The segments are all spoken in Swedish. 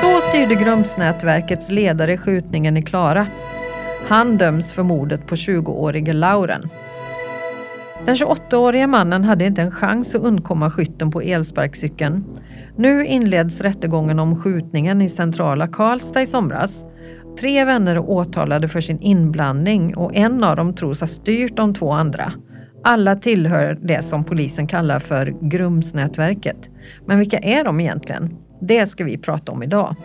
Så styrde Grumsnätverkets ledare skjutningen i Klara. Han döms för mordet på 20-årige Lauren. Den 28-årige mannen hade inte en chans att undkomma skytten på elsparkcykeln. Nu inleds rättegången om skjutningen i centrala Karlstad i somras. Tre vänner är åtalade för sin inblandning och en av dem tros ha styrt de två andra. Alla tillhör det som polisen kallar för Grumsnätverket. Men vilka är de egentligen? Det ska vi prata om idag.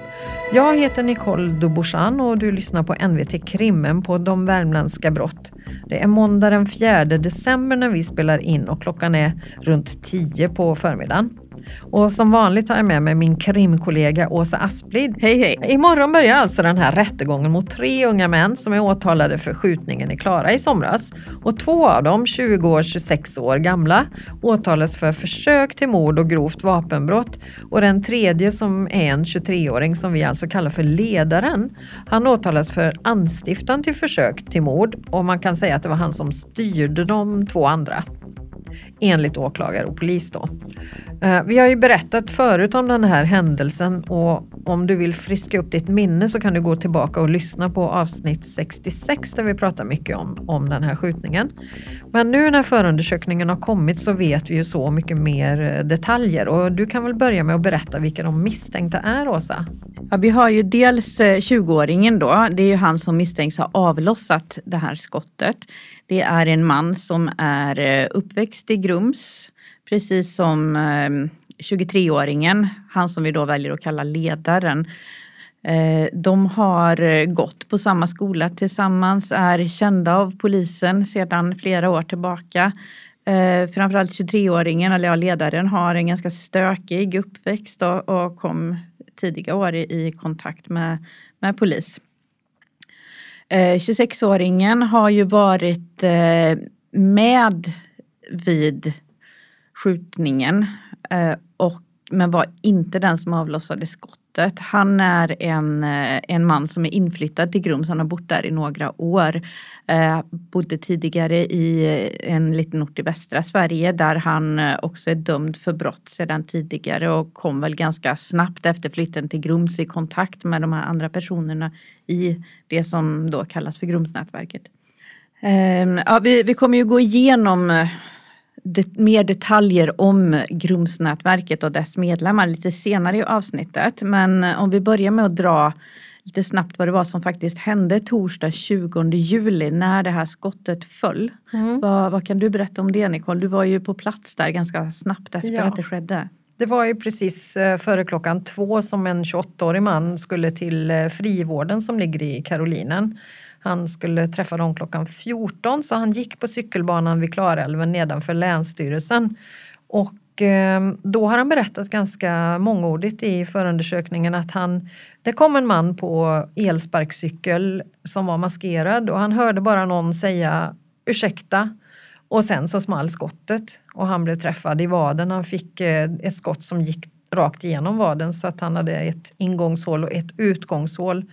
Jag heter Nicole Dubochan och du lyssnar på NVT Krimmen på De värmländska brott. Det är måndag den 4 december när vi spelar in och klockan är runt 10 på förmiddagen. Och som vanligt har jag med mig min krimkollega Åsa Asplid. Hej hej! Imorgon börjar alltså den här rättegången mot tre unga män som är åtalade för skjutningen i Klara i somras. Och två av dem, 20 och 26 år gamla, åtalas för försök till mord och grovt vapenbrott. Och den tredje som är en 23-åring som vi alltså kallar för ledaren, han åtalas för anstiftan till försök till mord och man kan säga att det var han som styrde de två andra enligt åklagare och polis. Då. Eh, vi har ju berättat förut om den här händelsen och om du vill friska upp ditt minne så kan du gå tillbaka och lyssna på avsnitt 66 där vi pratar mycket om, om den här skjutningen. Men nu när förundersökningen har kommit så vet vi ju så mycket mer eh, detaljer och du kan väl börja med att berätta vilka de misstänkta är Åsa? Ja, vi har ju dels eh, 20-åringen då, det är ju han som misstänks ha avlossat det här skottet. Det är en man som är uppväxt i Grums Precis som eh, 23-åringen, han som vi då väljer att kalla ledaren. Eh, de har eh, gått på samma skola tillsammans, är kända av polisen sedan flera år tillbaka. Eh, framförallt 23-åringen, eller ja, ledaren, har en ganska stökig uppväxt och, och kom tidiga år i, i kontakt med, med polis. Eh, 26-åringen har ju varit med vid skjutningen. Eh, och, men var inte den som avlossade skottet. Han är en, eh, en man som är inflyttad till Grums. Han har bott där i några år. Eh, bodde tidigare i eh, en liten ort i västra Sverige där han eh, också är dömd för brott sedan tidigare och kom väl ganska snabbt efter flytten till Grums i kontakt med de här andra personerna i det som då kallas för Grumsnätverket. Eh, ja, vi, vi kommer ju gå igenom det, mer detaljer om Grumsnätverket och dess medlemmar lite senare i avsnittet. Men eh, om vi börjar med att dra lite snabbt vad det var som faktiskt hände torsdag 20 juli när det här skottet föll. Mm. Vad, vad, kan du berätta om det Nicole? Du var ju på plats där ganska snabbt efter ja. att det skedde. Det var ju precis eh, före klockan två som en 28-årig man skulle till eh, frivården som ligger i Karolinen. Han skulle träffa dem klockan 14 så han gick på cykelbanan vid Klarälven nedanför Länsstyrelsen. Och eh, då har han berättat ganska mångordigt i förundersökningen att han, det kom en man på elsparkcykel som var maskerad och han hörde bara någon säga ursäkta och sen så small skottet och han blev träffad i vaden. Han fick eh, ett skott som gick rakt igenom vaden så att han hade ett ingångshål och ett utgångshål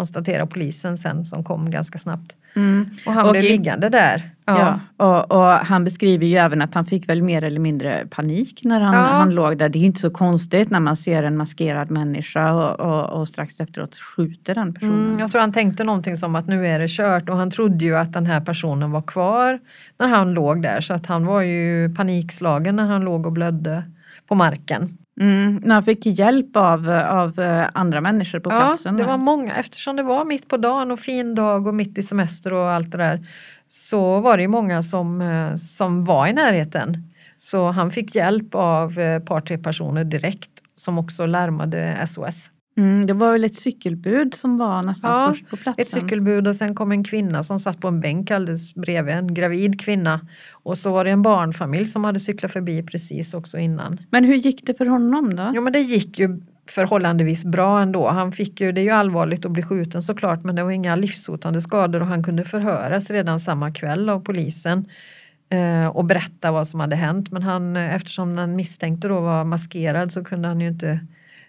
konstaterar polisen sen som kom ganska snabbt. Mm. Och han och blev i, liggande där. Ja. ja och, och, han beskriver ju även att han fick väl mer eller mindre panik när han, ja. han låg där. Det är inte så konstigt när man ser en maskerad människa och, och, och strax efteråt skjuter den personen. Mm, jag tror han tänkte någonting som att nu är det kört och han trodde ju att den här personen var kvar när han låg där så att han var ju panikslagen när han låg och blödde på marken. Mm, han fick hjälp av, av eh, andra människor på ja, platsen? det var många. Eftersom det var mitt på dagen och fin dag och mitt i semester och allt det där så var det många som, eh, som var i närheten. Så han fick hjälp av ett par, tre personer direkt som också larmade SOS. Mm, det var väl ett cykelbud som var nästan ja, först på platsen? ett cykelbud och sen kom en kvinna som satt på en bänk alldeles bredvid, en gravid kvinna. Och så var det en barnfamilj som hade cyklat förbi precis också innan. Men hur gick det för honom då? Jo men det gick ju förhållandevis bra ändå. Han fick ju, det är ju allvarligt att bli skjuten såklart men det var inga livshotande skador och han kunde förhöras redan samma kväll av polisen eh, och berätta vad som hade hänt. Men han, eftersom den misstänkte då var maskerad så kunde han ju inte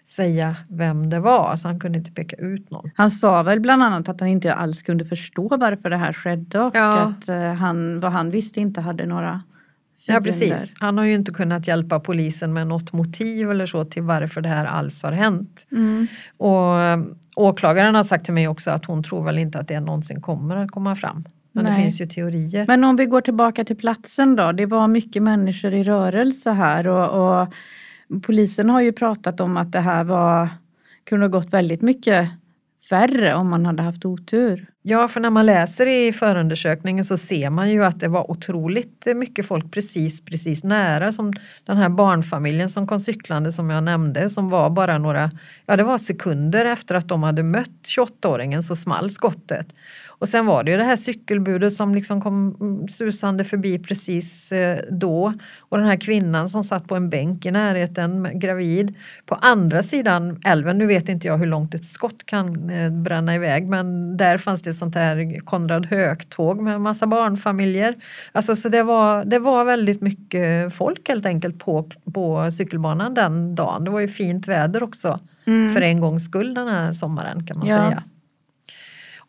säga vem det var, så han kunde inte peka ut någon. Han sa väl bland annat att han inte alls kunde förstå varför det här skedde och ja. att eh, han, vad han visste inte hade några Ja precis. Han har ju inte kunnat hjälpa polisen med något motiv eller så till varför det här alls har hänt. Mm. Och eh, åklagaren har sagt till mig också att hon tror väl inte att det någonsin kommer att komma fram. Men det Nej. finns ju teorier. Men om vi går tillbaka till platsen då. Det var mycket människor i rörelse här och, och polisen har ju pratat om att det här var kunde ha gått väldigt mycket värre om man hade haft otur. Ja, för när man läser i förundersökningen så ser man ju att det var otroligt mycket folk precis, precis nära som den här barnfamiljen som kom cyklande som jag nämnde som var bara några, ja det var sekunder efter att de hade mött 28-åringen så small skottet. Och sen var det ju det här cykelbudet som liksom kom mm, susande förbi precis eh, då. Och den här kvinnan som satt på en bänk i närheten, gravid. På andra sidan älven, nu vet inte jag hur långt ett skott kan eh, bränna iväg, men där fanns det sånt här Konrad Höök-tåg med massa barnfamiljer. Alltså, så det var, det var väldigt mycket folk helt enkelt på, på cykelbanan den dagen. Det var ju fint väder också för en gångs skull den här sommaren kan man Ja. säga.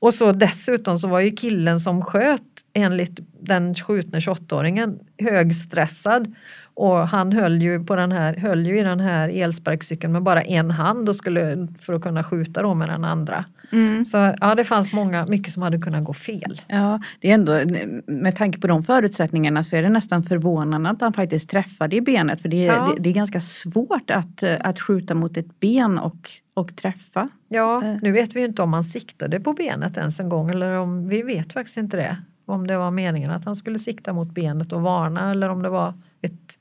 Och så dessutom så var ju killen som sköt enligt den skjutne 28-åringen högstressad och han höll ju, på den här, höll ju i den här elsparkcykeln med bara en hand och skulle för att kunna skjuta då med den andra. Så ja, det fanns många, mycket som hade kunnat gå fel. Ja, det är ändå, med tanke på de förutsättningarna så är det nästan förvånande att han faktiskt träffade i benet. För det är, Ja. det, det är ganska svårt att, att skjuta mot ett ben och, och träffa. Ja, Eh. nu vet vi ju inte om han siktade på benet ens en gång eller om, vi vet faktiskt inte det. Om det var meningen att han skulle sikta mot benet och varna eller om det var ett,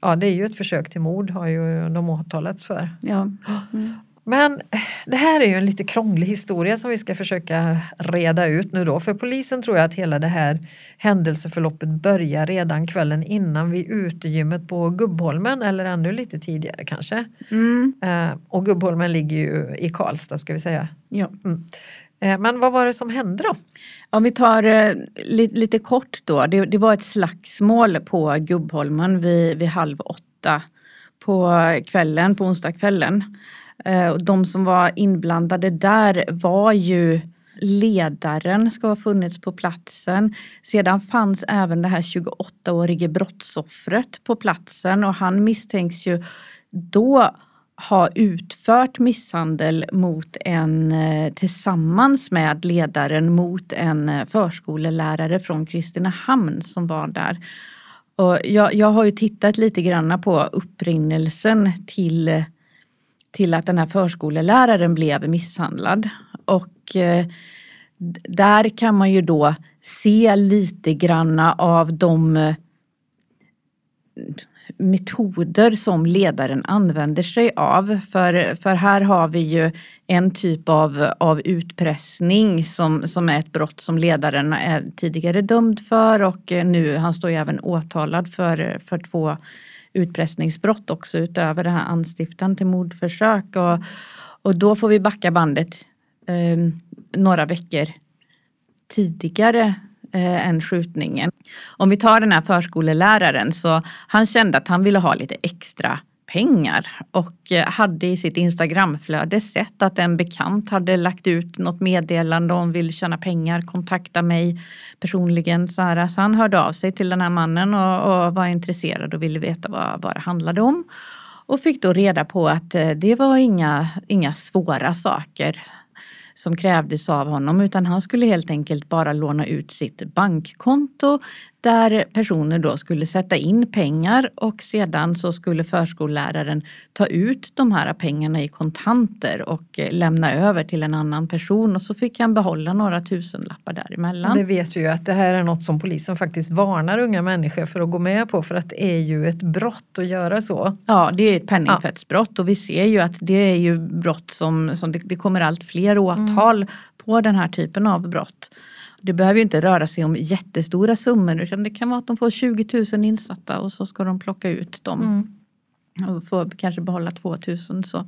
ja det är ju ett försök till mord har ju de åtalats för. Ja. Men det här är ju en lite krånglig historia som vi ska försöka reda ut nu då. För polisen tror jag att hela det här händelseförloppet börjar redan kvällen innan vid utegymmet på Gubbholmen eller ännu lite tidigare kanske. Mm. Eh, och Gubbholmen ligger ju i Karlstad ska vi säga. Ja. Eh, men vad var det som hände då? Om vi tar eh, li, lite kort då. Det, det var ett slagsmål på Gubbholmen vid, vid halv åtta på kvällen, på onsdagskvällen. Eh, och de som var inblandade där var ju ledaren ska ha funnits på platsen. Sedan fanns även det här 28-årige brottsoffret på platsen och han misstänks ju då ha utfört misshandel mot en eh, tillsammans med ledaren mot en eh, förskolelärare från Kristinehamn som var där. Och jag, jag har ju tittat lite grann på upprinnelsen till, till att den här förskoleläraren blev misshandlad. Och eh, där kan man ju då se lite granna av de eh, metoder som ledaren använder sig av. För, för här har vi ju en typ av, av utpressning som, som är ett brott som ledaren är tidigare dömd för och eh, nu, han står ju även åtalad för, för två utpressningsbrott också utöver det här anstiftan till mordförsök. Och, och då får vi backa bandet eh, några veckor tidigare eh, än skjutningen. Om vi tar den här förskoleläraren så han kände att han ville ha lite extra pengar och eh, hade i sitt Instagramflöde sett att en bekant hade lagt ut något meddelande om vill tjäna pengar, kontakta mig personligen. Så, här. så han hörde av sig till den här mannen och, och var intresserad och ville veta vad, vad det handlade om. Och fick då reda på att eh, det var inga, inga svåra saker som krävdes av honom utan han skulle helt enkelt bara låna ut sitt bankkonto där personer då skulle sätta in pengar och sedan så skulle förskolläraren ta ut de här pengarna i kontanter och eh, lämna över till en annan person och så fick han behålla några tusenlappar däremellan. Det vet vi ju att det här är något som polisen faktiskt varnar unga människor för att gå med på för att det är ju ett brott att göra så. Ja, det är ett penningtvättsbrott och vi ser ju att det är ju brott som, som det, det kommer allt fler åtal på den här typen av brott. Det behöver ju inte röra sig om jättestora summor utan det kan vara att de får 20 000 insatta och så ska de plocka ut dem och få kanske behålla 2 000. Så.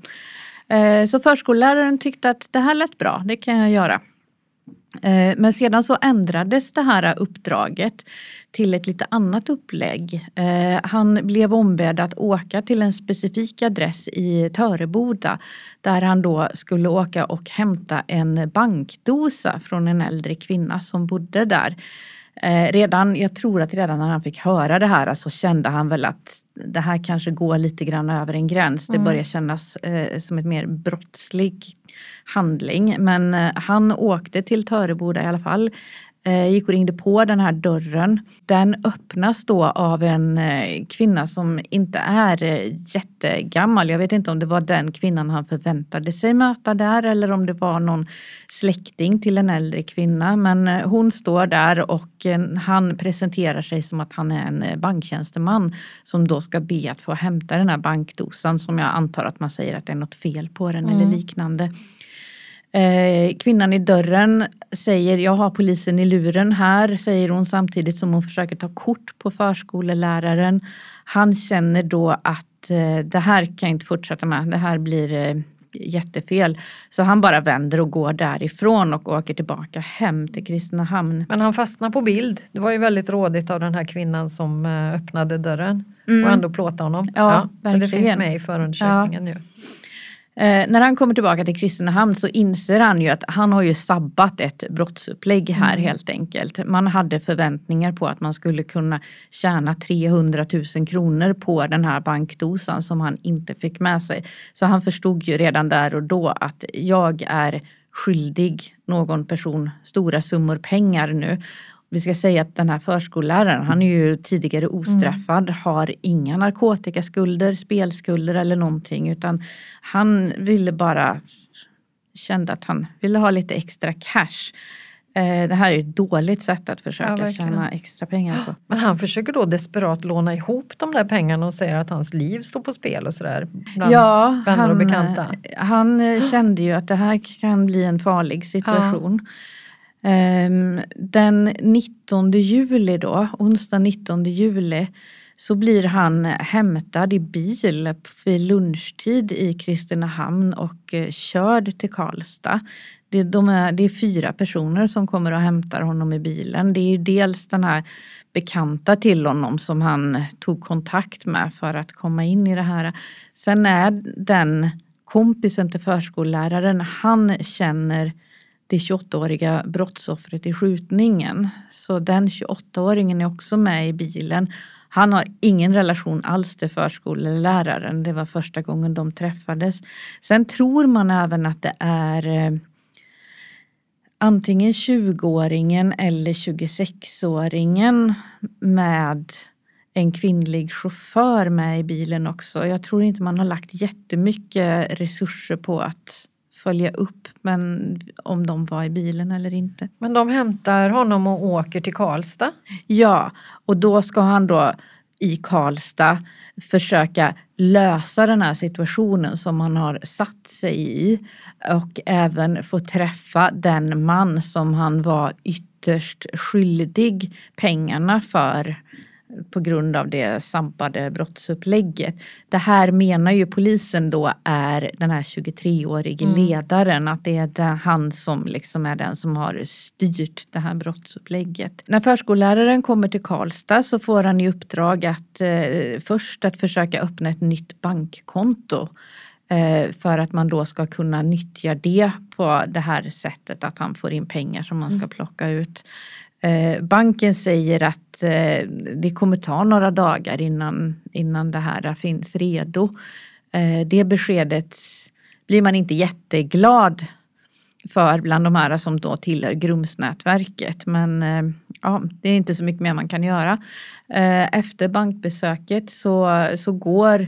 Eh, så förskolläraren tyckte att det här lät bra, det kan jag göra. Eh, men sedan så ändrades det här uppdraget till ett lite annat upplägg. Eh, han blev ombedd att åka till en specifik adress i Töreboda där han då skulle åka och hämta en bankdosa från en äldre kvinna som bodde där. Eh, redan, jag tror att redan när han fick höra det här så kände han väl att det här kanske går lite grann över en gräns. Det börjar kännas eh, som ett mer brottslig handling. Men eh, han åkte till Töreboda i alla fall gick och ringde på den här dörren. Den öppnas då av en eh, kvinna som inte är eh, jättegammal. Jag vet inte om det var den kvinnan han förväntade sig möta där eller om det var någon släkting till en äldre kvinna. Men hon står där och han presenterar sig som att han är en banktjänsteman som då ska be att få hämta den här bankdosan som jag antar att man säger att det är något fel på den mm. eller liknande. Eh, kvinnan i dörren säger jag har polisen i luren här, säger hon samtidigt som hon försöker ta kort på förskoleläraren. Han känner då att eh, det här kan jag inte fortsätta med, det här blir eh, jättefel. Så han bara vänder och går därifrån och åker tillbaka hem till Kristinehamn. Men han fastnar på bild. Det var ju väldigt rådigt av den här kvinnan som öppnade dörren mm. och ändå plåta honom. Ja, ja verkligen. det finns med i förundersökningen ja. nu. Eh, när han kommer tillbaka till Kristinehamn så inser han ju att han har ju sabbat ett brottsupplägg här mm. helt enkelt. Man hade förväntningar på att man skulle kunna tjäna 300 000 kronor på den här bankdosan som han inte fick med sig. Så han förstod ju redan där och då att jag är skyldig någon person stora summor pengar nu vi ska säga att den här förskolläraren, han är ju tidigare ostraffad, mm. har inga narkotikaskulder, spelskulder eller någonting utan han ville bara, kände att han ville ha lite extra cash. Eh, det här är ett dåligt sätt att försöka ja, tjäna extra pengar på. Men han försöker då desperat låna ihop de där pengarna och säger att hans liv står på spel och sådär. Ja, vänner han, och bekanta. Han kände ju att det här kan bli en farlig situation. Ja. Ehm, den 19 juli då, onsdag 19 juli, så blir han hämtad i bil vid lunchtid i Kristinehamn och eh, körd till Karlstad. Det, de är, det är fyra personer som kommer och hämtar honom i bilen. Det är dels den här bekanta till honom som han tog kontakt med för att komma in i det här. Sen är den kompisen till förskolläraren, han känner det 28-åriga brottsoffret i skjutningen. Så den 28-åringen är också med i bilen. Han har ingen relation alls till förskoleläraren. Det var första gången de träffades. Sen tror man även att det är eh, antingen 20-åringen eller 26-åringen med en kvinnlig chaufför med i bilen också. Jag tror inte man har lagt jättemycket resurser på att följa upp men om de var i bilen eller inte. Men de hämtar honom och åker till Karlstad? Ja, och då ska han då i Karlstad försöka lösa den här situationen som han har satt sig i och även få träffa den man som han var ytterst skyldig pengarna för på grund av det sampade brottsupplägget. Det här menar ju polisen då är den här 23-årige mm. ledaren, att det är han som liksom är den som har styrt det här brottsupplägget. När förskolläraren kommer till Karlstad så får han i uppdrag att eh, först att försöka öppna ett nytt bankkonto eh, för att man då ska kunna nyttja det på det här sättet att han får in pengar som man ska mm. plocka ut. Eh, banken säger att eh, det kommer ta några dagar innan, innan det här finns redo. Eh, det beskedet blir man inte jätteglad för bland de här som då tillhör Grumsnätverket. Men eh, ja, det är inte så mycket mer man kan göra. Eh, efter bankbesöket så, så går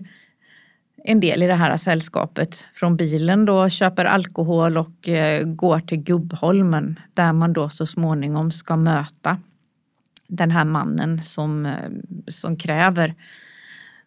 en del i det här sällskapet från bilen då köper alkohol och eh, går till Gubbholmen där man då så småningom ska möta den här mannen som, eh, som kräver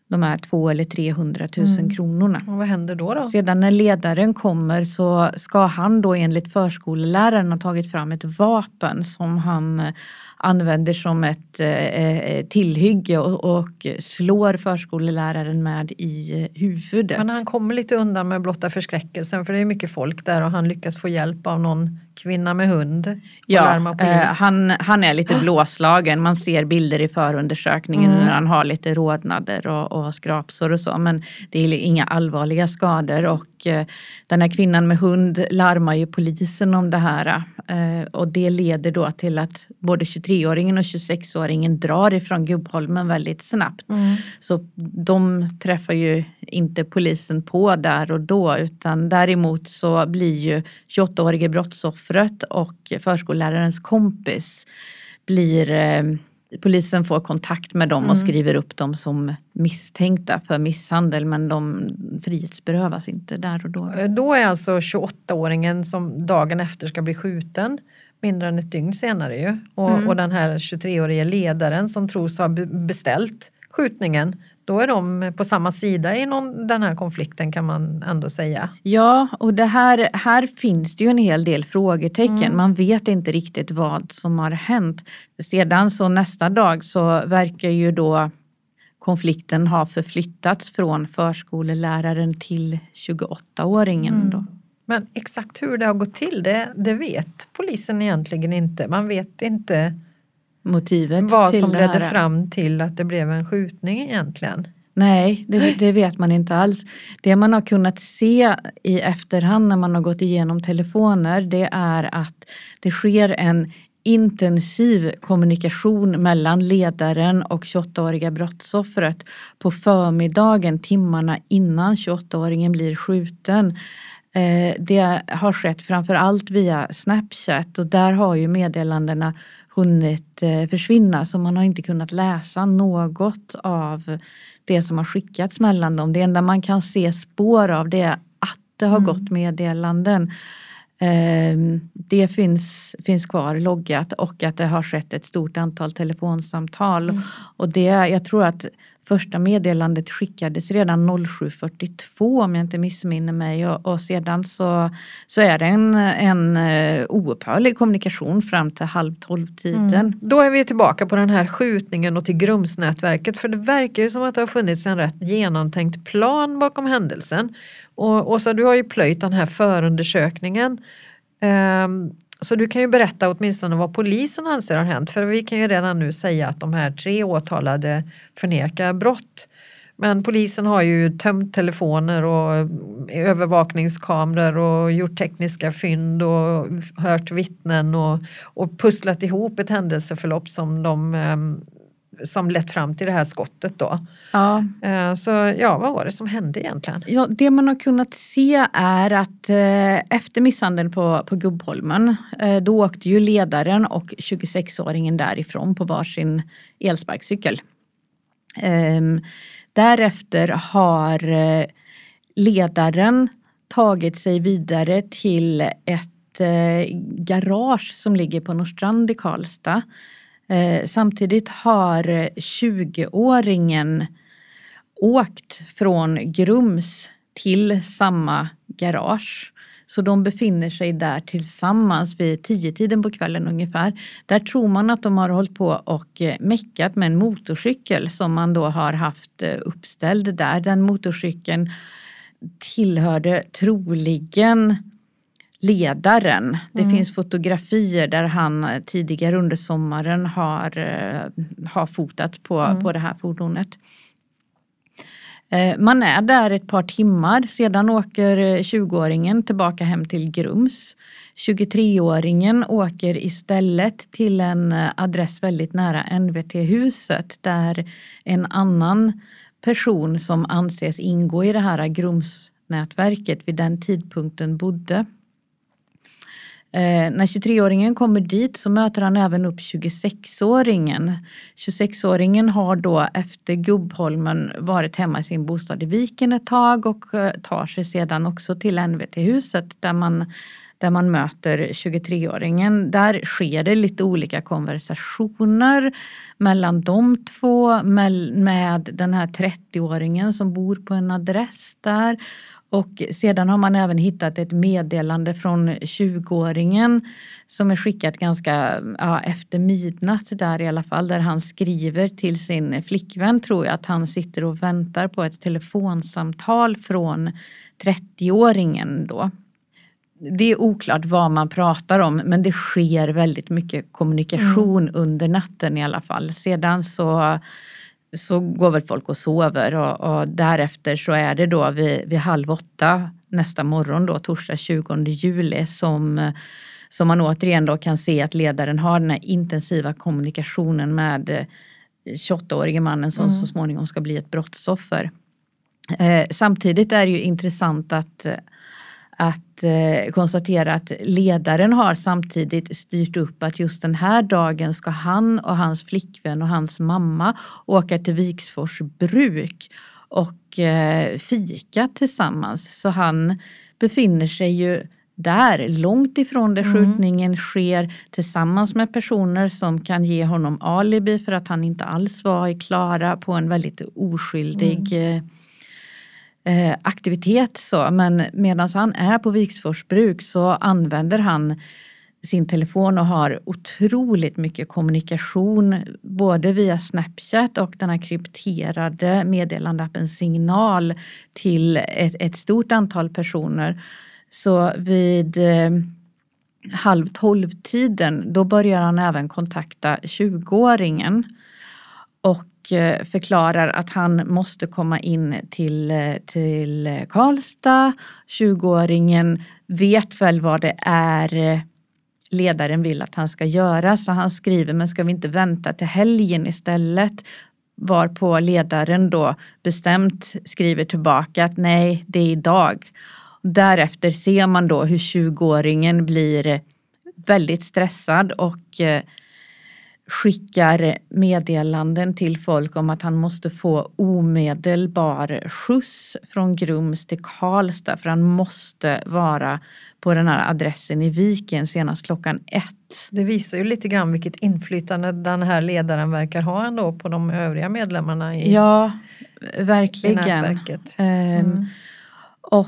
de här två eller 300 000 mm. kronorna. Och vad händer då, då? Sedan när ledaren kommer så ska han då enligt förskoleläraren ha tagit fram ett vapen som han eh, använder som ett eh, eh, tillhygge och, och slår förskoleläraren med i huvudet. Men han kommer lite undan med blotta förskräckelsen för det är mycket folk där och han lyckas få hjälp av någon kvinna med hund. Ja, eh, han, han är lite blåslagen. Man ser bilder i förundersökningen mm. när han har lite rodnader och, och skrapsår och så. Men det är inga allvarliga skador och eh, den här kvinnan med hund larmar ju polisen om det här. Eh, och det leder då till att både 23 23-åringen och 26-åringen drar ifrån Gubbholmen väldigt snabbt. Mm. Så de träffar ju inte polisen på där och då utan däremot så blir ju 28-årige brottsoffret och förskollärarens kompis blir eh, Polisen får kontakt med dem och Mm. skriver upp dem som misstänkta för misshandel men de frihetsberövas inte där och då. Då är alltså 28-åringen som dagen efter ska bli skjuten mindre än ett dygn senare ju. Och, Mm. och den här 23-årige ledaren som tros ha be- beställt skjutningen, då är de på samma sida i någon, den här konflikten kan man ändå säga. Ja, och det här, här finns det ju en hel del frågetecken. Mm. Man vet inte riktigt vad som har hänt. Sedan så nästa dag så verkar ju då konflikten ha förflyttats från förskoleläraren till 28-åringen. Mm. Då. Men exakt hur det har gått till, det, det vet polisen egentligen inte. Man vet inte Motivet vad till som ledde här. fram till att det blev en skjutning egentligen. Nej, det, det vet man inte alls. Det man har kunnat se i efterhand när man har gått igenom telefoner det är att det sker en intensiv kommunikation mellan ledaren och 28-åriga brottsoffret på förmiddagen, timmarna innan 28-åringen blir skjuten. Eh, Det har skett framför allt via Snapchat och där har ju meddelandena hunnit eh, försvinna så man har inte kunnat läsa något av det som har skickats mellan dem. Det enda man kan se spår av det är att det har gått meddelanden. Ehm, Det finns, finns kvar loggat och att det har skett ett stort antal telefonsamtal. Och det, jag tror att första meddelandet skickades redan 07.42 om jag inte missminner mig och, och sedan så, så är det en, en eh, oupphörlig kommunikation fram till halv tolv-tiden. Mm. Då är vi tillbaka på den här skjutningen och till Grumsnätverket för det verkar ju som att det har funnits en rätt genomtänkt plan bakom händelsen. Och Åsa, du har ju plöjt den här förundersökningen. Um, så du kan ju berätta åtminstone vad polisen anser har hänt för vi kan ju redan nu säga att de här tre åtalade förnekar brott. Men polisen har ju tömt telefoner och övervakningskameror och gjort tekniska fynd och hört vittnen och, och pusslat ihop ett händelseförlopp som de ehm, som lett fram till det här skottet då. Ja. Eh, Så ja, vad var det som hände egentligen? Ja, det man har kunnat se är att eh, efter misshandeln på, på Gubbholmen eh, då åkte ju ledaren och 26-åringen därifrån på varsin elsparkcykel. Ehm, därefter har ledaren tagit sig vidare till ett garage som ligger på Norrstrand i Karlstad. Eh, samtidigt har 20-åringen åkt från Grums till samma garage. Så de befinner sig där tillsammans vid tio tiden på kvällen ungefär. Där tror man att de har hållit på och eh, meckat med en motorcykel som man då har haft eh, uppställd där. Den motorcykeln tillhörde troligen ledaren. Det finns fotografier där han eh, tidigare under sommaren har, eh, har fotat på, på det här fordonet. Eh, Man är där ett par timmar, sedan åker eh, 20-åringen tillbaka hem till Grums. 23-åringen åker istället till en adress väldigt nära NVT-huset där en annan person som anses ingå i det här Grumsnätverket vid den tidpunkten bodde. Eh, när 23-åringen kommer dit så möter han även upp 26-åringen. 26-åringen har då efter Gubbholmen varit hemma i sin bostad i Viken ett tag och eh, tar sig sedan också till NVT-huset där man, där man möter 23-åringen. Där sker det lite olika konversationer mellan de två med, med den här 30-åringen som bor på en adress där. Och sedan har man även hittat ett meddelande från 20-åringen som är skickat ganska ja, efter midnatt där i alla fall. Där han skriver till sin flickvän tror jag att han sitter och väntar på ett telefonsamtal från 30-åringen då. Det är oklart vad man pratar om men det sker väldigt mycket kommunikation under natten i alla fall. Sedan så så går väl folk och sover och, och därefter så är det då vid, vid halv åtta nästa morgon då, torsdag 20 juli som, Så man återigen då kan se att ledaren har den här intensiva kommunikationen med 28-årige mannen som mm. så småningom ska bli ett brottsoffer. Eh, samtidigt är det ju intressant att, att eh, konstatera att ledaren har samtidigt styrt upp att just den här dagen ska han och hans flickvän och hans mamma åka till Viksfors bruk och eh, fika tillsammans. Så han befinner sig ju där, långt ifrån där mm. skjutningen sker tillsammans med personer som kan ge honom alibi för att han inte alls var i Klara på en väldigt oskyldig mm eh, aktivitet. Så. Men medan han är på Viksfors bruk så använder han sin telefon och har otroligt mycket kommunikation både via Snapchat och den här krypterade meddelandeappen Signal till ett, ett stort antal personer. Så vid eh, halv tolv-tiden då börjar han även kontakta 20-åringen och Eh, förklarar att han måste komma in till, eh, till Karlstad. 20-åringen vet väl vad det är eh, ledaren vill att han ska göra så han skriver men ska vi inte vänta till helgen istället? Varpå ledaren då bestämt skriver tillbaka att nej, det är idag. Därefter ser man då hur 20-åringen blir väldigt stressad och skickar meddelanden till folk om att han måste få omedelbar skjuts från Grums till Karlstad för han måste vara på den här adressen i Viken senast klockan ett. Det visar ju lite grann vilket inflytande den här ledaren verkar ha ändå på de övriga medlemmarna i, ja, verkligen. i nätverket. Ehm, mm. och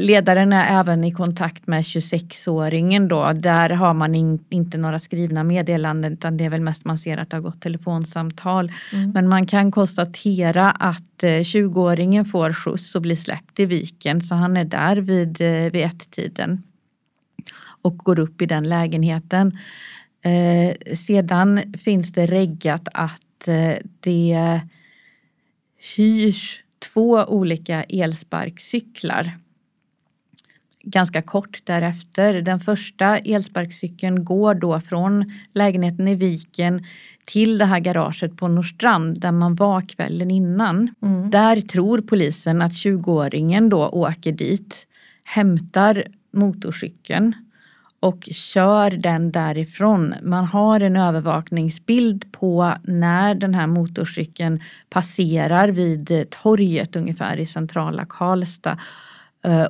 ledaren är även i kontakt med 26-åringen då. Där har man in, inte några skrivna meddelanden utan det är väl mest man ser att det har gått telefonsamtal. Mm. Men man kan konstatera att 20-åringen eh, får skjuts och blir släppt i viken så han är där vid, eh, vid ett-tiden och går upp i den lägenheten. Eh, sedan finns det reggat att eh, det hyrs två olika elsparkcyklar ganska kort därefter. Den första elsparkcykeln går då från lägenheten i Viken till det här garaget på Norrstrand där man var kvällen innan. Mm. Där tror polisen att 20-åringen då åker dit, hämtar motorcykeln och kör den därifrån. Man har en övervakningsbild på när den här motorcykeln passerar vid torget ungefär i centrala Karlstad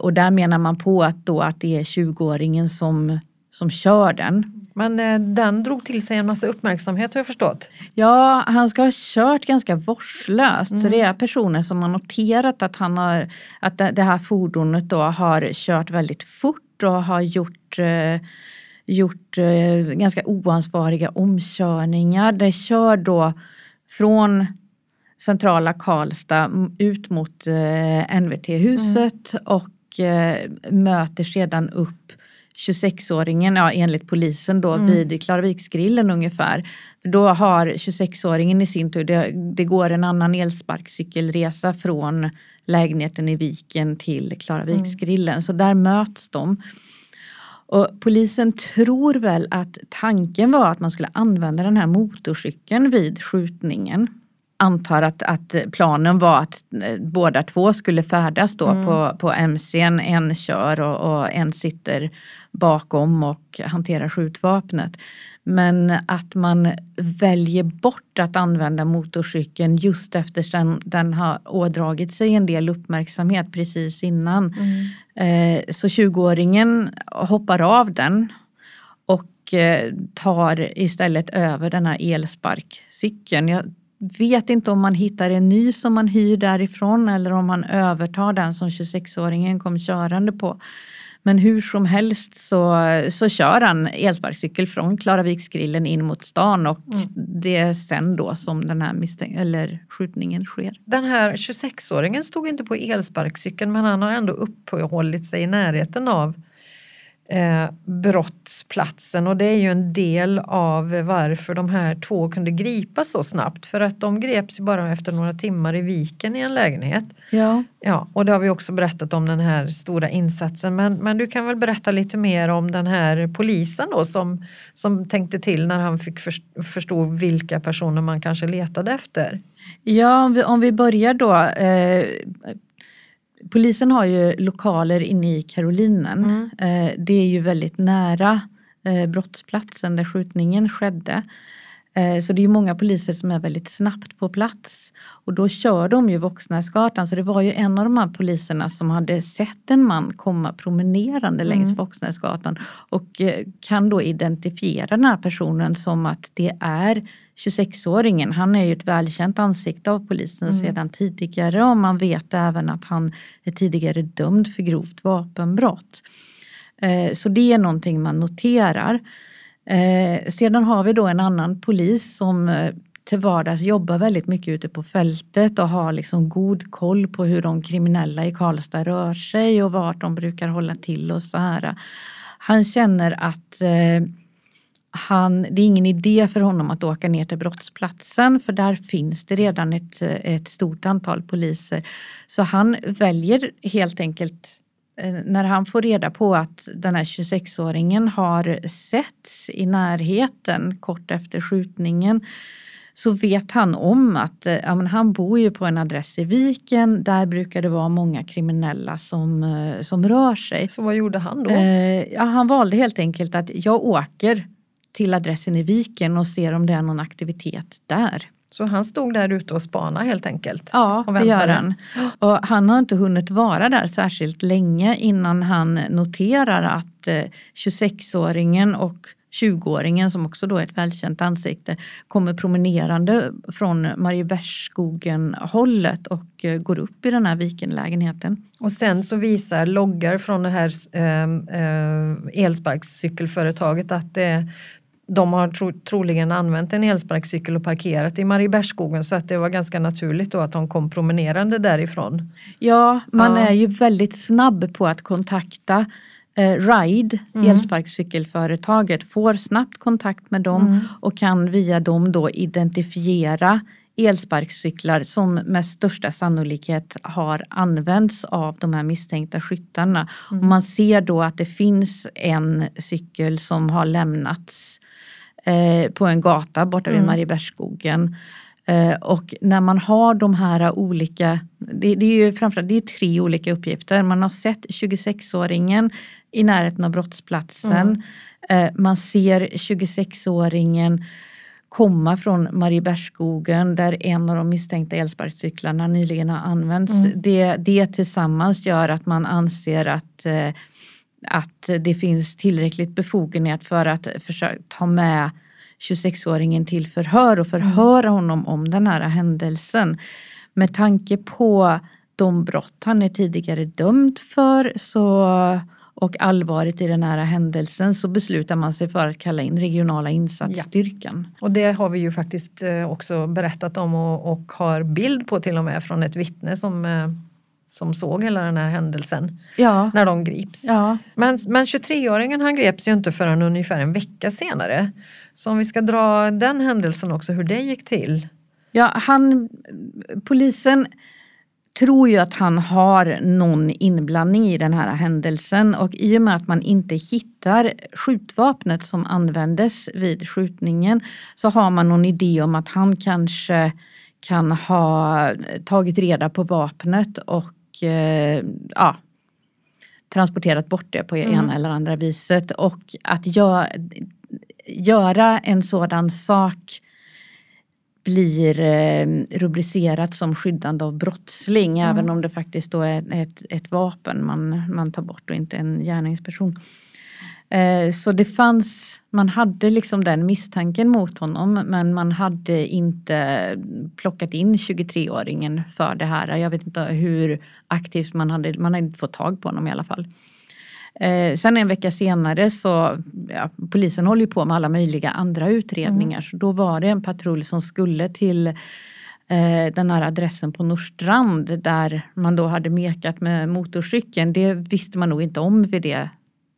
och där menar man på att, då att det är 20-åringen som, som kör den. Men eh, den drog till sig en massa uppmärksamhet har jag förstått. Ja, han ska ha kört ganska vårdslöst. Mm. Så det är personer som har noterat att, han har, att det här fordonet då har kört väldigt fort och har gjort eh, gjort eh, ganska oansvariga omkörningar. Det kör då från centrala Karlstad ut mot eh, NVT-huset mm. och eh, möter sedan upp 26-åringen, ja, enligt polisen då, mm. vid Klaraviksgrillen ungefär. Då har 26-åringen i sin tur, det, det, går en annan elsparkcykelresa från lägenheten i Viken till Klaraviksgrillen. Mm. Så där möts de. Och polisen tror väl att tanken var att man skulle använda den här motorcykeln vid skjutningen antar att, att planen var att eh, båda två skulle färdas då mm. på, på MCn. En kör och, och, en sitter bakom och hanterar skjutvapnet. Men att man väljer bort att använda motorcykeln just eftersom den har ådragit sig en del uppmärksamhet precis innan. Mm. Eh, så 20-åringen hoppar av den och eh, tar istället över den här elsparkcykeln. Jag vet inte om man hittar en ny som man hyr därifrån eller om man övertar den som 26-åringen kom körande på. Men hur som helst så, så kör han elsparkcykel från Klaraviksgrillen in mot stan och mm. det är sen då som den här misstänk- eller skjutningen sker. Den här 26-åringen stod inte på elsparkcykeln men han har ändå uppehållit sig i närheten av eh, brottsplatsen och det är ju en del av varför de här två kunde gripas så snabbt för att de greps ju bara efter några timmar i viken i en lägenhet. Ja. Ja, och det har vi också berättat om den här stora insatsen men, men du kan väl berätta lite mer om den här polisen då som, som tänkte till när han fick förstå vilka personer man kanske letade efter. Ja, om vi, om vi börjar då. Eh, polisen har ju lokaler inne i Karolinen. Mm. Eh, det är ju väldigt nära eh, brottsplatsen där skjutningen skedde. Eh, så det är många poliser som är väldigt snabbt på plats. Och då kör de ju Våxnäsgatan så det var ju en av de här poliserna som hade sett en man komma promenerande mm. längs Våxnäsgatan och kan då identifiera den här personen som att det är 26-åringen, han är ju ett välkänt ansikte av polisen mm. sedan tidigare och man vet även att han är tidigare dömd för grovt vapenbrott. Eh, så det är någonting man noterar. Eh, sedan har vi då en annan polis som eh, till vardags jobbar väldigt mycket ute på fältet och har liksom god koll på hur de kriminella i Karlstad rör sig och vart de brukar hålla till och så här. Han känner att han, det är ingen idé för honom att åka ner till brottsplatsen för där finns det redan ett, ett stort antal poliser. Så han väljer helt enkelt eh, när han får reda på att den här 26-åringen har setts i närheten kort efter skjutningen så vet han om att eh, ja, han bor ju på en adress i Viken. Där brukar det vara många kriminella som, eh, som rör sig. Så vad gjorde han då? Eh, ja, han valde helt enkelt att jag åker till adressen i Viken och ser om det är någon aktivitet där. Så han stod där ute och spanade helt enkelt? Ja, det gör han. Och han har inte hunnit vara där särskilt länge innan han noterar att 26-åringen eh, och 20-åringen som också då är ett välkänt ansikte kommer promenerande från Mariebergsskogen hållet och eh, går upp i den här Vikenlägenheten. Och sen så visar loggar från det här eh, eh, elsparkcykelföretaget att det de har tro, troligen använt en elsparkcykel och parkerat i Mariebergsskogen så att det var ganska naturligt då att de kom promenerande därifrån. Ja, man ja. är ju väldigt snabb på att kontakta eh, Ride, mm. elsparkcykelföretaget, får snabbt kontakt med dem mm. och kan via dem då identifiera elsparkcyklar som med största sannolikhet har använts av de här misstänkta skyttarna. Mm. Och man ser då att det finns en cykel som har lämnats eh, på en gata borta vid mm. Mariebergsskogen. Eh, och när man har de här olika, det, det, är ju framförallt det är tre olika uppgifter. Man har sett 26-åringen i närheten av brottsplatsen. Mm. Eh, man ser 26-åringen komma från Mariebergsskogen där en av de misstänkta elsparkcyklarna nyligen har använts. Mm. Det, det tillsammans gör att man anser att eh, att det finns tillräckligt befogenhet för att försöka ta med 26-åringen till förhör och förhöra honom om den här händelsen. Med tanke på de brott han är tidigare dömd för så, och allvaret i den här händelsen så beslutar man sig för att kalla in regionala insatsstyrkan. Ja. Och det har vi ju faktiskt eh, också berättat om och, och har bild på till och med från ett vittne som eh, som såg hela den här händelsen ja. när de grips. Ja. Men, men 23-åringen han greps ju inte förrän ungefär en vecka senare. Så om vi ska dra den händelsen också, hur det gick till. Ja, han, polisen tror ju att han har någon inblandning i den här händelsen och i och med att man inte hittar skjutvapnet som användes vid skjutningen så har man någon idé om att han kanske kan ha tagit reda på vapnet och eh, ja, transporterat bort det på mm. ena eller andra viset. Och att gö göra en sådan sak blir eh, rubricerat som skyddande av brottsling mm. även om det faktiskt då är ett, ett vapen man, man tar bort och inte en gärningsperson. Eh, så det fanns, man hade liksom den misstanken mot honom men man hade inte plockat in 23-åringen för det här. Jag vet inte hur aktivt man hade, man hade inte fått tag på honom i alla fall. Eh, sen en vecka senare så, ja, polisen håller ju på med alla möjliga andra utredningar mm. så då var det en patrull som skulle till eh, den här adressen på Norrstrand där man då hade mekat med motorcykeln. Det visste man nog inte om vid det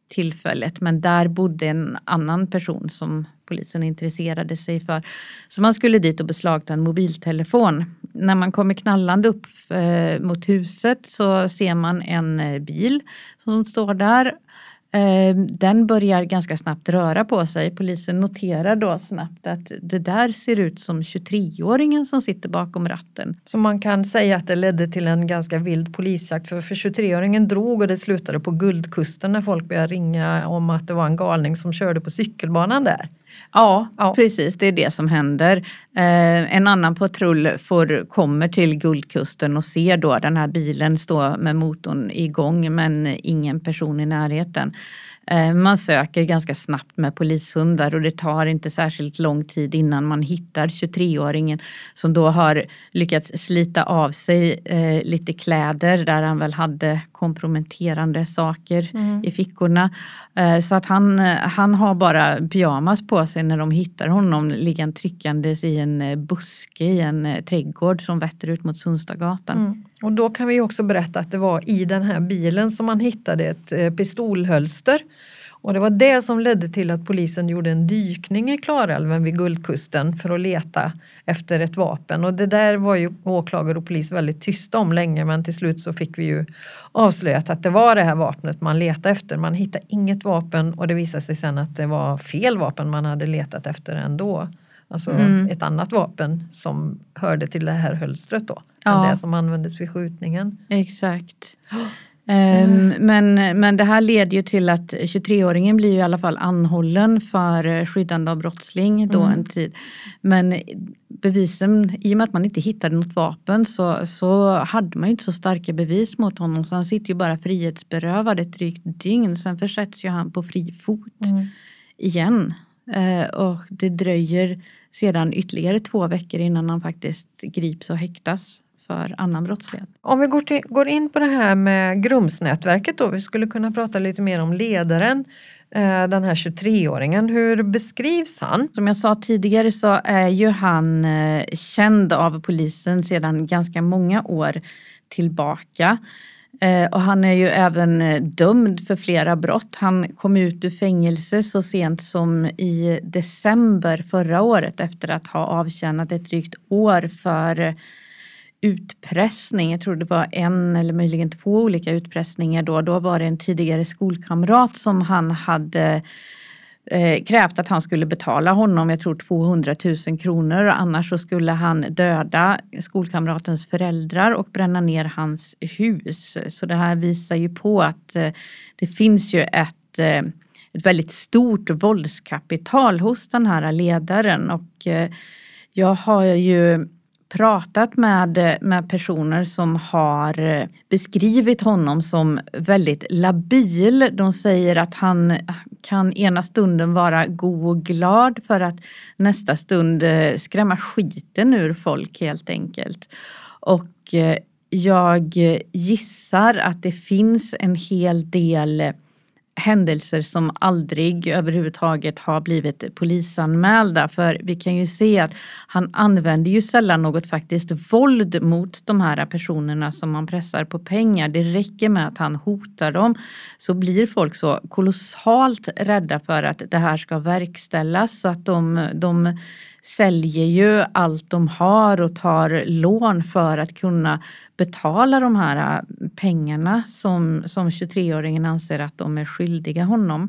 tillfället men där bodde en annan person som polisen intresserade sig för. Så man skulle dit och beslagta en mobiltelefon. När man kommer knallande upp eh, mot huset så ser man en eh, bil som står där Eh, den börjar ganska snabbt röra på sig. Polisen noterar då snabbt att det där ser ut som 23-åringen som sitter bakom ratten. Så man kan säga att det ledde till en ganska vild polisjakt för, för 23-åringen drog och det slutade på Guldkusten när folk började ringa om att det var en galning som körde på cykelbanan där. Ja, ja, precis. Det är det som händer. Eh, en annan patrull får, kommer till Guldkusten och ser då den här bilen stå med motorn igång men ingen person i närheten. Eh, man söker ganska snabbt med polishundar och det tar inte särskilt lång tid innan man hittar 23-åringen som då har lyckats slita av sig eh, lite kläder där han väl hade komprometterande saker mm. i fickorna. Eh, så att han, han har bara pyjamas på sig när de hittar honom liggande tryckandes i en buske i en trädgård som vetter ut mot Sundstagatan. Mm. Och då kan vi också berätta att det var i den här bilen som man hittade ett pistolhölster och det var det som ledde till att polisen gjorde en dykning i Klarälven vid Guldkusten för att leta efter ett vapen. Och det där var ju åklagare och polis väldigt tysta om länge men till slut så fick vi ju avslöjat att det var det här vapnet man letade efter. Man hittade inget vapen och det visade sig sen att det var fel vapen man hade letat efter ändå. Alltså mm. ett annat vapen som hörde till det här hölstret då. Ja. Än det som användes vid skjutningen. Exakt. Mm. Men, men det här leder ju till att 23-åringen blir i alla fall anhållen för skyddande av brottsling då mm. en tid. Men bevisen, i och med att man inte hittade något vapen så, så hade man ju inte så starka bevis mot honom så han sitter ju bara frihetsberövad ett drygt dygn. Sen försätts ju han på fri fot mm. igen. Eh, och det dröjer sedan ytterligare två veckor innan han faktiskt grips och häktas för annan brottslighet. Om vi går, till, går in på det här med Grumsnätverket då, vi skulle kunna prata lite mer om ledaren eh, den här 23-åringen. Hur beskrivs han? Som jag sa tidigare så är ju han eh, känd av polisen sedan ganska många år tillbaka. Eh, och han är ju även dömd för flera brott. Han kom ut ur fängelse så sent som i december förra året efter att ha avtjänat ett drygt år för utpressning. Jag tror det var en eller möjligen två olika utpressningar då. Då var det en tidigare skolkamrat som han hade eh, krävt att han skulle betala honom, jag tror 200 000 kronor. Annars så skulle han döda skolkamratens föräldrar och bränna ner hans hus. Så det här visar ju på att eh, det finns ju ett, eh, ett väldigt stort våldskapital hos den här ledaren. Och eh, jag har ju pratat med, med personer som har eh, beskrivit honom som väldigt labil. De säger att han kan ena stunden vara god och glad för att nästa stund eh, skrämma skiten ur folk helt enkelt. Och eh, jag gissar att det finns en hel del händelser som aldrig överhuvudtaget har blivit polisanmälda. För vi kan ju se att han använder ju sällan något faktiskt våld mot de här personerna som man pressar på pengar. Det räcker med att han hotar dem så blir folk så kolossalt rädda för att det här ska verkställas så att de, de säljer ju allt de har och tar lån för att kunna betala de här äh, pengarna som, som 23-åringen anser att de är skyldiga honom.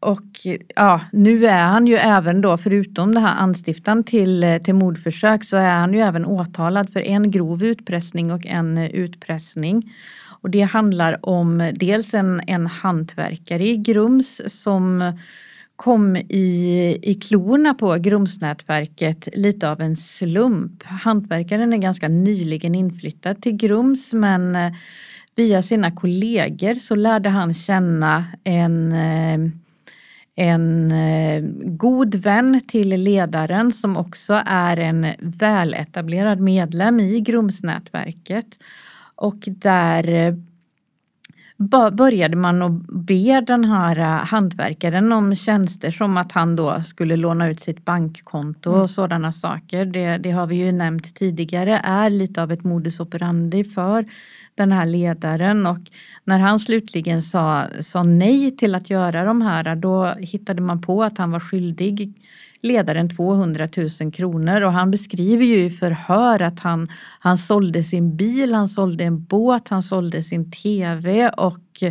Och ja, nu är han ju även då, förutom det här anstiftan till, äh, till mordförsök, så är han ju även åtalad för en grov utpressning och en äh, utpressning. Och det handlar om dels en, en hantverkare i Grums som kom i, i klorna på Grumsnätverket lite av en slump. Hantverkaren är ganska nyligen inflyttad till Grums men eh, via sina kollegor så lärde han känna en eh, en eh, god vän till ledaren som också är en väletablerad medlem i Grumsnätverket. Och där började man att be den här hantverkaren om tjänster som att han då skulle låna ut sitt bankkonto mm. och sådana saker. Det, det, har vi ju nämnt tidigare är lite av ett modus operandi för den här ledaren och när han slutligen sa, sa nej till att göra de här då hittade man på att han var skyldig ledaren 200 000 kronor och han beskriver ju i förhör att han, han sålde sin bil, han sålde en båt, han sålde sin tv och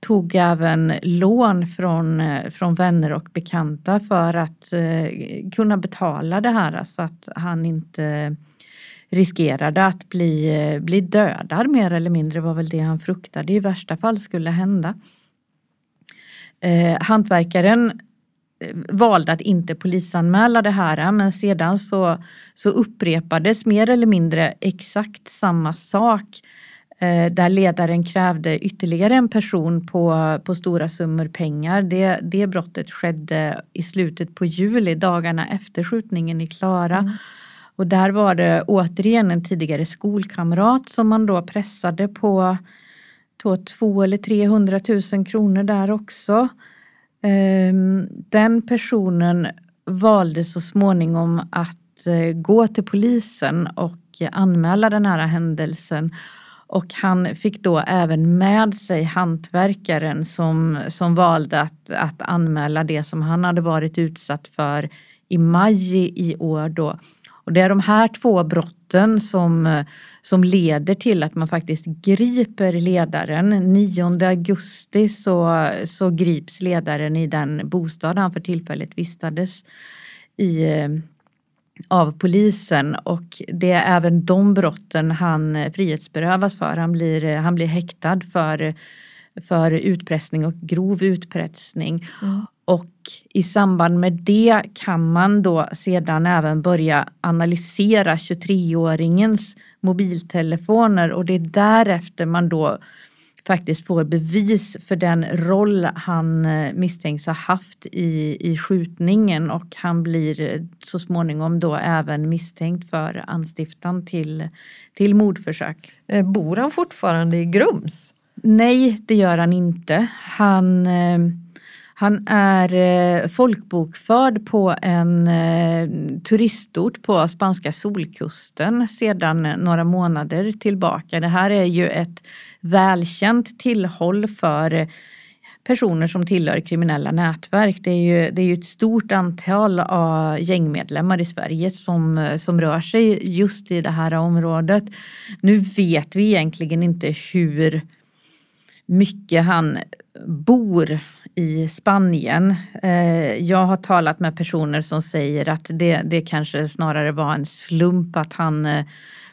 tog även lån från, eh, från vänner och bekanta för att eh, kunna betala det här så att han inte riskerade att bli, eh, bli dödad mer eller mindre var väl det han fruktade i värsta fall skulle hända. Eh, hantverkaren valde att inte polisanmäla det här men sedan så, så upprepades mer eller mindre exakt samma sak eh, där ledaren krävde ytterligare en person på, på stora summor pengar. Det, det brottet skedde i slutet på juli, dagarna efter skjutningen i Klara. Mm. Och där var det återigen en tidigare skolkamrat som man då pressade på två eller 300 000 kronor där också. Ehm, den personen valde så småningom att eh, gå till polisen och anmäla den här händelsen. Och han fick då även med sig hantverkaren som, som valde att, att anmäla det som han hade varit utsatt för i maj i år då. Och det är de här två brotten som, eh, som leder till att man faktiskt griper ledaren. 9 augusti så, så grips ledaren i den bostad han för tillfället vistades i eh, av polisen och det är även de brotten han eh, frihetsberövas för. Han blir, han blir häktad för, för utpressning och grov utpressning. Mm. Och i samband med det kan man då sedan även börja analysera 23-åringens mobiltelefoner och det är därefter man då faktiskt får bevis för den roll han eh, misstänks ha haft i, i skjutningen och han blir så småningom då även misstänkt för anstiftan till, till mordförsök. Eh, bor han fortfarande i Grums? Nej, det gör han inte. Han eh, han är eh, folkbokförd på en eh, turistort på spanska solkusten sedan några månader tillbaka. Det här är ju ett välkänt tillhåll för personer som tillhör kriminella nätverk. Det är ju, det är ju ett stort antal av gängmedlemmar i Sverige som, som rör sig just i det här området. Nu vet vi egentligen inte hur mycket han bor i Spanien. Eh, jag har talat med personer som säger att det, det kanske snarare var en slump att han eh,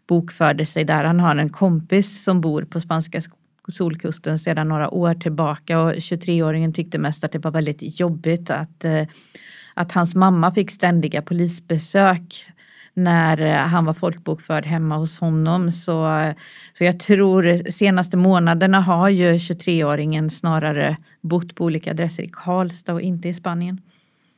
bokförde sig där. Han har en kompis som bor på spanska solkusten sedan några år tillbaka och 23-åringen tyckte mest att det var väldigt jobbigt att, eh, att hans mamma fick ständiga polisbesök när eh, han var folkbokförd hemma hos honom. Så, så jag tror senaste månaderna har ju 23-åringen snarare bott på olika adresser i Karlstad och inte i Spanien.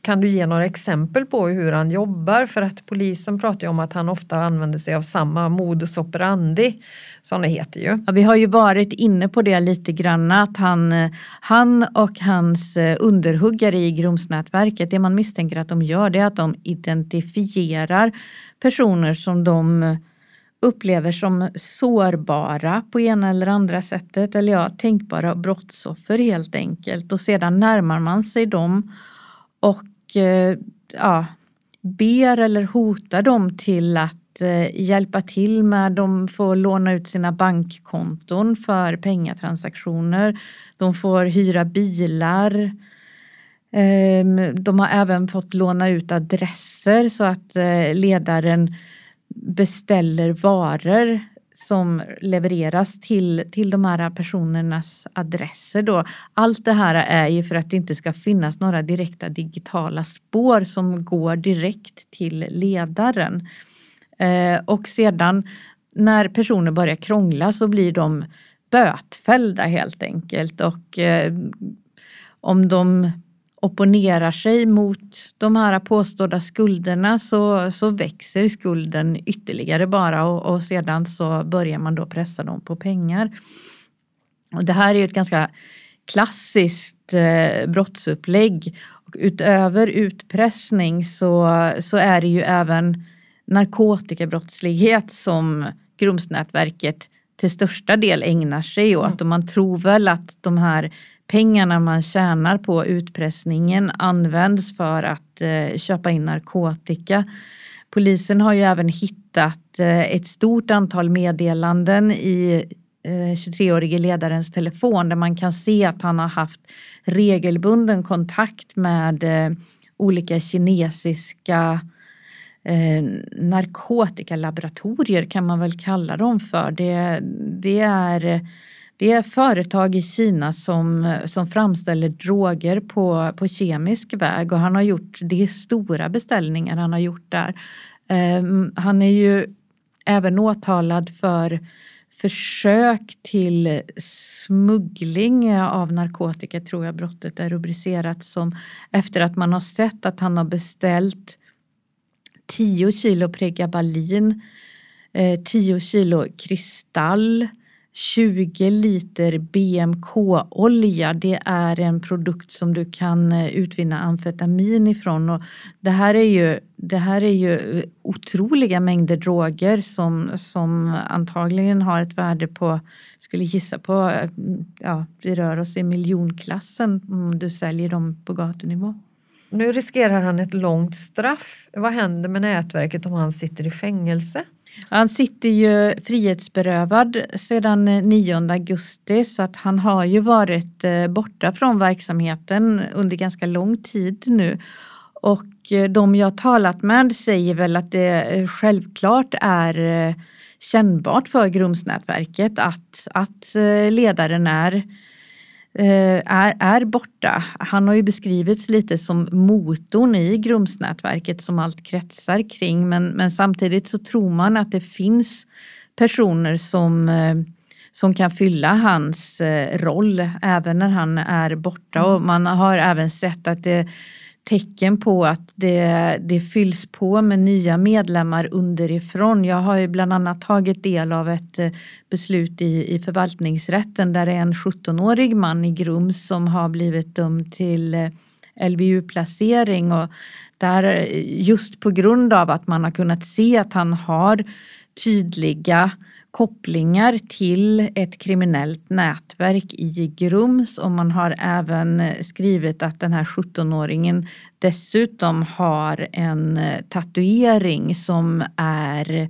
Kan du ge några exempel på hur han jobbar? För att polisen pratar ju om att han ofta använder sig av samma modus operandi som det heter ju. Ja, vi har ju varit inne på det lite grann att han, han och hans eh, underhuggare i Grumsnätverket, det man misstänker att de gör det är att de identifierar personer som de upplever som sårbara på ena eller andra sättet eller ja, tänkbara brottsoffer helt enkelt och sedan närmar man sig dem och Eh, ja, ber eller hotar dem till att eh, hjälpa till med, de får låna ut sina bankkonton för pengatransaktioner, de får hyra bilar, ehm, de har även fått låna ut adresser så att eh, ledaren beställer varor som levereras till, till de här personernas adresser. Då. Allt det här är ju för att det inte ska finnas några direkta digitala spår som går direkt till ledaren. Eh, och sedan när personer börjar krångla så blir de bötfällda helt enkelt och eh, om de opponerar sig mot de här påstådda skulderna så, så växer skulden ytterligare bara och, och sedan så börjar man då pressa dem på pengar. Och det här är ett ganska klassiskt eh, brottsupplägg. Och utöver utpressning så, så är det ju även narkotikabrottslighet som Grumsnätverket till största del ägnar sig åt. Mm. Och man tror väl att de här pengarna man tjänar på utpressningen används för att eh, köpa in narkotika. Polisen har ju även hittat eh, ett stort antal meddelanden i eh, 23-årige ledarens telefon där man kan se att han har haft regelbunden kontakt med olika kinesiska eh, narkotikalaboratorier kan man väl kalla dem för. Det, det, är, det är företag i Kina som, som framställer droger på, på kemisk väg och han har gjort, det är stora beställningar han har gjort där. Ehm, han är ju även åtalad för försök till smuggling av narkotika tror jag brottet är rubricerat som efter att man har sett att han har beställt 10 kilo pregabalin, eh, 10 kilo kristall, 20 liter BMK-olja. Det är en produkt som du kan eh, utvinna amfetamin ifrån. Och det, här är ju, det här är ju eh, otroliga mängder droger som, som antagligen har ett värde på, skulle gissa på, eh, ja, vi rör oss i miljonklassen om du säljer dem på gatunivå. Nu riskerar han ett långt straff. Vad händer med nätverket om han sitter i fängelse? Han sitter ju frihetsberövad sedan eh, 9 augusti så att han har ju varit eh, borta från verksamheten under ganska lång tid nu. Och eh, de jag talat med säger väl att det självklart är kännbart för Grumsnätverket att, att ledaren är Eh, är, är borta. Han har ju beskrivits lite som motorn i Grumsnätverket som allt kretsar kring men, men samtidigt så tror man att det finns personer som, eh, som kan fylla hans eh, roll även när han är borta och man har även sett att det tecken på att det, det fylls på med nya medlemmar underifrån. Jag har ju bland annat tagit del av ett eh, beslut i, i förvaltningsrätten där det är en 17-årig man i Grums som har blivit dömd till eh, LVU-placering och där eh, just på grund av att man har kunnat se att han har tydliga kopplingar till ett kriminellt nätverk i Grums och man har även skrivit att den här 17-åringen dessutom har en eh, tatuering som är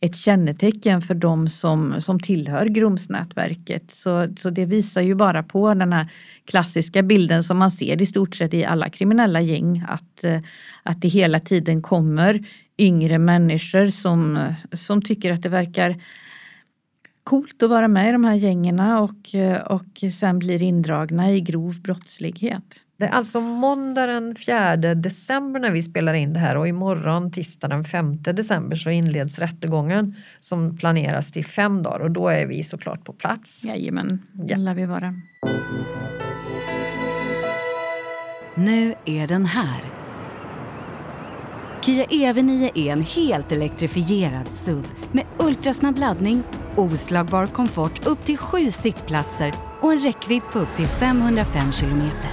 ett kännetecken för de som, som tillhör Grumsnätverket. Så, så det visar ju bara på den här klassiska bilden som man ser i stort sett i alla kriminella gäng. Att, eh, att det hela tiden kommer yngre människor som, som tycker att det verkar coolt att vara med i de här gängen och, och sen blir indragna i grov brottslighet. Det är alltså måndag den 4 december när vi spelar in det här och imorgon tisdag den 5 december så inleds rättegången som planeras till fem dagar och då är vi såklart på plats. Jajamän, det ja. lär vi vara. Nu är den här. Kia EV9 är en helt elektrifierad SUV med ultrasnabb laddning oslagbar komfort upp till sju sittplatser och en räckvidd på upp till 505 kilometer.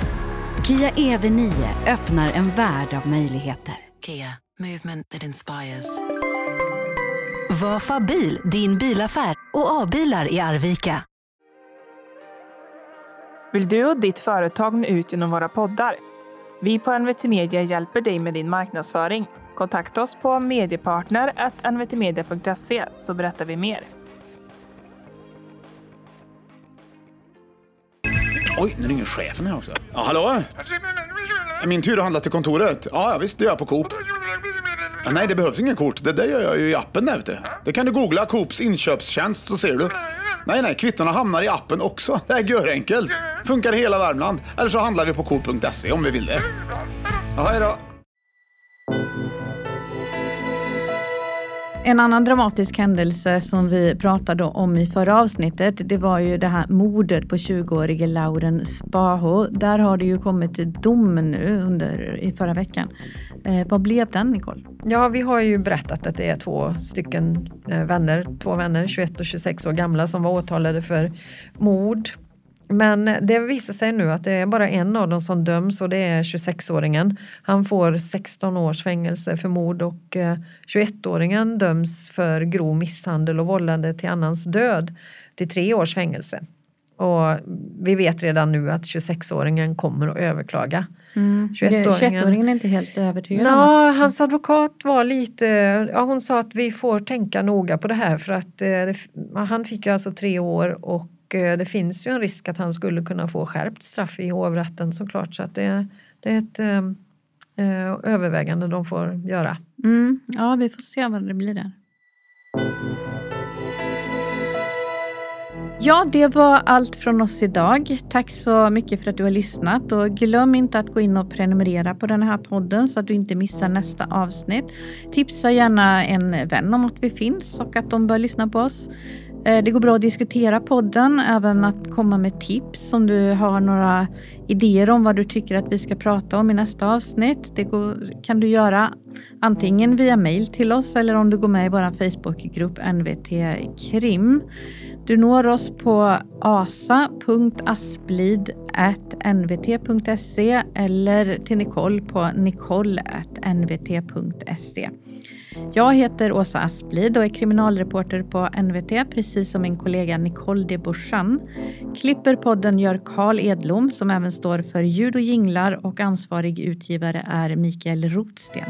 Kia EV9 öppnar en värld av möjligheter. Kia, movement that inspires. Var Fabil din bilaffär och A-bilar i Arvika. Vill du och ditt företag nå ut genom våra poddar? Vi på NVT Media hjälper dig med din marknadsföring. Kontakta oss på mediepartner.nvtmedia.se så berättar vi mer. Oj, nu ringer chefen här också. Ja, hallå? Är min tur att handla till kontoret? Ja, visst, det gör jag på Coop. Ja, nej, det behövs ingen kort. Det där gör jag ju i appen där ute. Det kan du googla Coops inköpstjänst så ser du. Nej, nej, kvittorna hamnar i appen också. Det är görenkelt. Funkar i hela Värmland. Eller så handlar vi på Coop.se om vi vill det. Ja, hej då. En annan dramatisk händelse som vi pratade om i förra avsnittet, det var ju det här mordet på 20-årige Lauren Spaho. Där har det ju kommit dom nu under, i förra veckan. Eh, vad blev den Nicole? Ja, vi har ju berättat att det är två stycken eh, vänner, två vänner, 21 och 26 år gamla som var åtalade för mord. Men det visar sig nu att det är bara en av dem som döms och det är 26-åringen. Han får 16 års fängelse för mord och 21-åringen döms för grov misshandel och vållande till annans död till tre års fängelse. Och vi vet redan nu att 26-åringen kommer att överklaga. Mm. 21-åringen är inte helt övertygad Nå. Hans advokat var lite, ja hon sa att vi får tänka noga på det här för att eh, han fick ju alltså tre år och eh, Eh, det finns ju en risk att han skulle kunna få skärpt straff i hovrätten såklart så att det, det är ett eh, eh, övervägande de får göra. Mm. Ja, vi får se vad det blir där. Ja, det var allt från oss idag. Tack så mycket för att du har lyssnat och glöm inte att gå in och prenumerera på den här podden så att du inte missar nästa avsnitt. Tipsa gärna en vän om att vi finns och att de bör lyssna på oss. Eh, det går bra att diskutera podden, även att komma med tips om du har några idéer om vad du tycker att vi ska prata om i nästa avsnitt. Det går, kan du göra antingen via mail till oss eller om du går med i vår Facebookgrupp NVT Krim. Du når oss på asa.asplid.nvt.se eller till Nicole på nicole.nvt.se. Jag heter Åsa Asplid och är kriminalreporter på NVT, precis som min kollega Nicole de Bourchan. Klipper podden gör Karl Edlom som även står för ljud och jinglar och ansvarig utgivare är Mikael Rotsten.